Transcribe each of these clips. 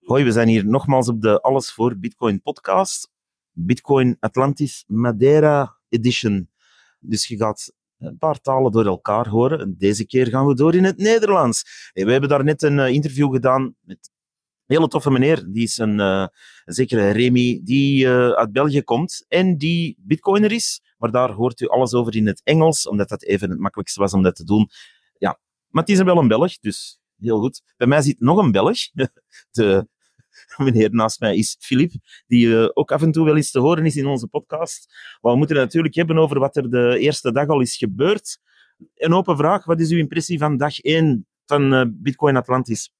Hoi, we zijn hier nogmaals op de Alles voor Bitcoin podcast. Bitcoin Atlantis Madeira Edition. Dus je gaat een paar talen door elkaar horen. En deze keer gaan we door in het Nederlands. we hebben daar net een eh, interview gedaan met een hele toffe meneer. Die is een, een zekere Remy, die uh, uit België komt en die bitcoiner is. Maar daar hoort u alles over in het Engels, omdat dat even het makkelijkste was om dat te doen. Ja, maar het is wel een Belg, dus heel goed. Bij mij zit nog een Belg. De meneer naast mij is Filip, die uh, ook af en toe wel eens te horen is in onze podcast. Maar we moeten het natuurlijk hebben over wat er de eerste dag al is gebeurd. Een open vraag, wat is uw impressie van dag 1 van uh, Bitcoin Atlantis?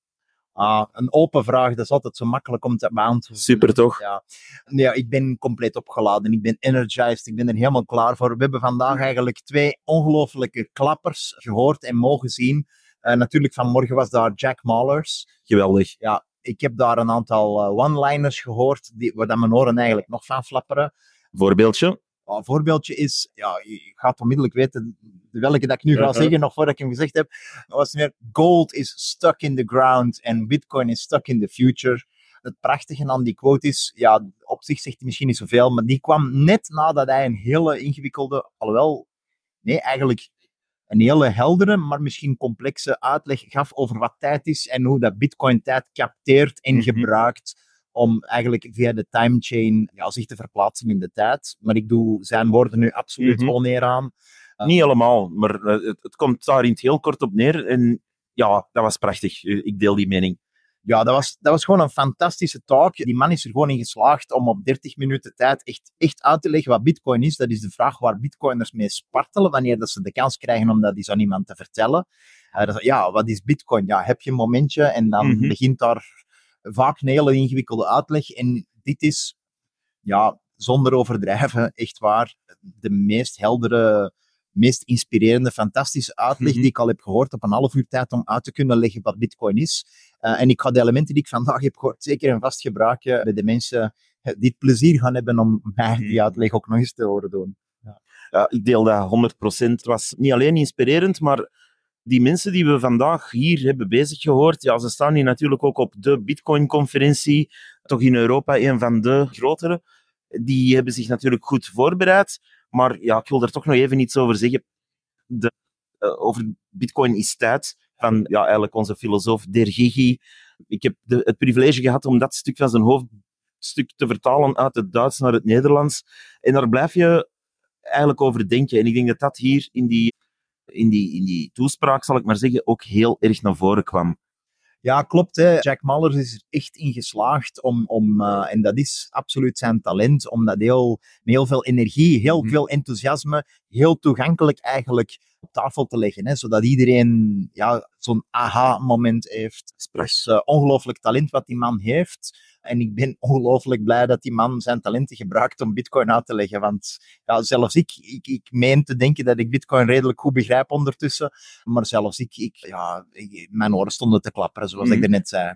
Ah, een open vraag, dat is altijd zo makkelijk om te beantwoorden. Super toch? Ja. ja, ik ben compleet opgeladen. Ik ben energized. Ik ben er helemaal klaar voor. We hebben vandaag eigenlijk twee ongelofelijke klappers gehoord en mogen zien. Uh, natuurlijk, vanmorgen was daar Jack Mallers. Geweldig. Ja, ik heb daar een aantal uh, one-liners gehoord, die, waar mijn oren eigenlijk nog van flapperen. Voorbeeldje? Een voorbeeldje is, ja, je gaat onmiddellijk weten welke dat ik nu ga zeggen, nog voordat ik hem gezegd heb. was meer, gold is stuck in the ground en bitcoin is stuck in the future. Het prachtige aan die quote is, ja, op zich zegt hij misschien niet zoveel, maar die kwam net nadat hij een hele ingewikkelde, alhoewel, nee, eigenlijk een hele heldere, maar misschien complexe uitleg gaf over wat tijd is en hoe dat Bitcoin tijd capteert en mhm. gebruikt om eigenlijk via de timechain ja, zich te verplaatsen in de tijd. Maar ik doe zijn woorden nu absoluut mm oneer aan. Niet helemaal, maar eh, het, het, komt daar in het heel kort op neer. En ja, dat was prachtig. Ik deel die mening ja, dat was, dat was gewoon een fantastische talk. Die man is er gewoon in geslaagd om op 30 minuten tijd echt, echt uit te leggen wat Bitcoin is. Dat is de vraag waar Bitcoiners mee spartelen wanneer dat ze de kans krijgen om dat eens aan iemand te vertellen. Uh, ja, wat is Bitcoin? Ja, heb je een momentje en dan mhm. begint daar vaak een hele ingewikkelde uitleg. En dit is, ja, zonder overdrijven, echt waar, de meest heldere meest inspirerende, fantastische uitleg mhm. die ik al heb gehoord op een half uur tijd om uit te kunnen leggen wat Bitcoin is. Uh, en ik ga de elementen die ik vandaag heb gehoord zeker en vast gebruiken bij de mensen die het plezier gaan hebben om mij die mhm. uitleg ook nog eens te horen doen. Ja, ja ik deel dat 100%. Het was niet alleen inspirerend, maar die mensen die we vandaag hier hebben bezig gehoord, ja, ze staan hier natuurlijk ook op de Bitcoin-conferentie, toch in Europa een van de grotere. Die hebben zich natuurlijk goed voorbereid. Maar ja, ik wil er toch nog even iets over zeggen. De, uh, over Bitcoin is tijd. Van ja, eigenlijk onze filosoof Der Gigi. Ik heb de, het privilege gehad om dat stuk van zijn hoofdstuk te vertalen uit het Duits naar het Nederlands. En daar blijf je eigenlijk over denken. En ik denk dat dat hier in die, in die, in die toespraak, zal ik maar zeggen, ook heel erg naar voren kwam. Ja, klopt. Hè. Jack Mallers is er echt in geslaagd om, om uh, en dat is absoluut zijn talent, om dat heel, met heel veel energie, heel mhm. veel enthousiasme, heel toegankelijk eigenlijk op tafel te leggen. Hè, zodat iedereen ja, zo'n aha-moment heeft. Het is uh, ongelooflijk talent wat die man heeft. En ik ben ongelooflijk blij dat die man zijn talenten gebruikt om Bitcoin uit te leggen. Want ja, zelfs ik, ik, ik meen te denken dat ik Bitcoin redelijk goed begrijp ondertussen. Maar zelfs ik, ik ja, mijn oren stonden te klapperen, zoals mm. ik mhm. net zei.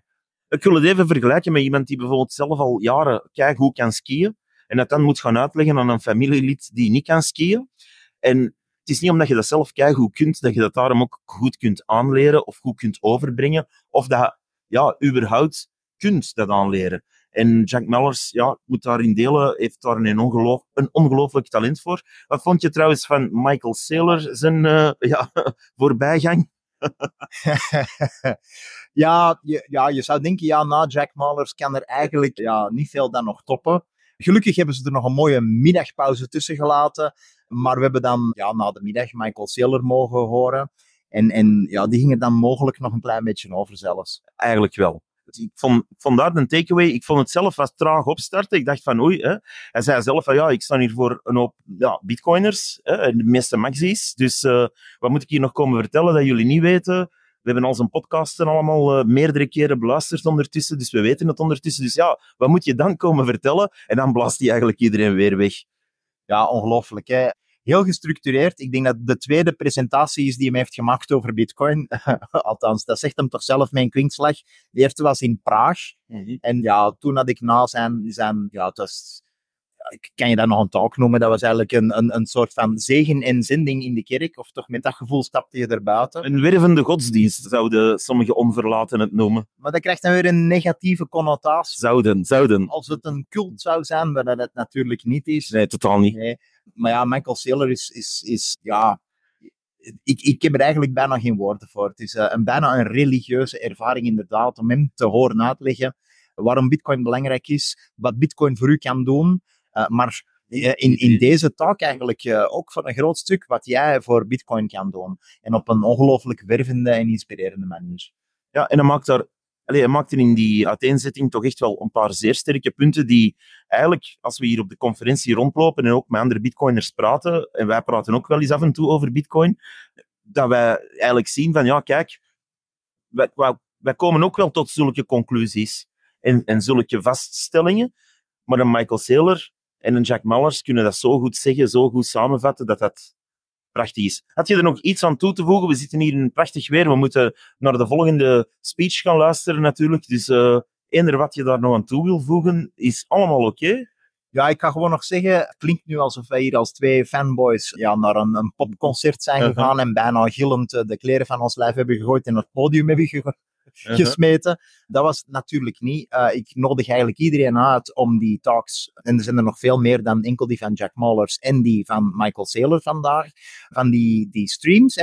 Ik wil het even vergelijken met iemand die bijvoorbeeld zelf al jaren kijk hoe kan skiën. En dat dan moet gaan uitleggen aan een familielid die niet kan skiën. En het is niet omdat je dat zelf hoe kunt, dat je dat daarom ook goed kunt aanleren of goed kunt overbrengen. Of dat ja, überhaupt kunt dat aanleren. En Jack Mellers, ja, moet daarin delen, heeft daar een, ongeloof, een ongelooflijk talent voor. Wat vond je trouwens van Michael Saylor, zijn uh, ja, voorbijgang? ja, je, ja, je zou denken, ja, na Jack Mallers kan er eigenlijk ja, niet veel dan nog toppen. Gelukkig hebben ze er nog een mooie middagpauze tussen gelaten. Maar we hebben dan ja, na de middag Michael Saylor mogen horen. En, en ja, die gingen dan mogelijk nog een klein beetje over zelfs. Eigenlijk wel. Ik vond, vond daar een takeaway. Ik vond het zelf wat traag opstarten. Ik dacht van oei, hè. hij zei zelf van ja, ik sta hier voor een hoop ja, bitcoiners, hè, de meeste maxis. Dus uh, wat moet ik hier nog komen vertellen dat jullie niet weten? We hebben al zijn podcasten allemaal uh, meerdere keren beluisterd ondertussen, dus we weten het ondertussen. Dus ja, wat moet je dan komen vertellen? En dan blaast hij eigenlijk iedereen weer weg. Ja, ongelooflijk. Hè? Heel gestructureerd. Ik denk dat de tweede presentatie is die hem heeft gemaakt over Bitcoin. Althans, dat zegt hem toch zelf mijn kwinkslag. De eerste was in Praag. Mhm. En ja, toen had ik na zijn, zijn ja, het was kan je dat nog een talk noemen? Dat was eigenlijk een, een, een soort van zegen en zending in de kerk, of toch met dat gevoel stapte je erbuiten. Een wervende godsdienst zouden sommige onverlaten het noemen. Maar dat krijgt dan weer een negatieve connotatie. Zouden, zouden. Als het een cult zou zijn, waar dat het natuurlijk niet is. Nee, totaal niet. Nee. Maar ja, Michael Saylor is, is, is ja... Ik, ik heb er eigenlijk bijna geen woorden voor. Het is uh, een, bijna een religieuze ervaring inderdaad, om hem te horen uitleggen waarom bitcoin belangrijk is, wat bitcoin voor u kan doen. Uh, maar in, in deze talk eigenlijk uh, ook voor een groot stuk wat jij voor bitcoin kan doen. En op een ongelooflijk wervende en inspirerende manier. Ja, en hij maakt daar Allee, hij maakte in die uiteenzetting toch echt wel een paar zeer sterke punten die eigenlijk, als we hier op de conferentie rondlopen en ook met andere bitcoiners praten, en wij praten ook wel eens af en toe over bitcoin, dat wij eigenlijk zien van, ja, kijk, wij, komen ook wel tot zulke conclusies en, en zulke vaststellingen, maar een Michael Saylor en een Jack Mallers kunnen dat zo goed zeggen, zo goed samenvatten, dat dat prachtig is. Had je er nog iets aan toe te voegen? We zitten hier in prachtig weer. We moeten naar de volgende speech gaan luisteren natuurlijk. Dus uh, eender wat je daar nog aan toe wil voegen, is allemaal oké. Ja, ik ga gewoon nog zeggen, het klinkt nu alsof wij hier als twee fanboys ja, naar een, een popconcert zijn gegaan en bijna gillend eh, de kleren van ons lijf hebben gegooid en het podium hebben gegooid uh-huh. gesmeten. Dat was natuurlijk niet. Uh, ik nodig eigenlijk iedereen uit om die talks, en er zijn er nog veel meer dan enkel die van Jack Mallers en die van Michael Saylor vandaag, van die, die streams,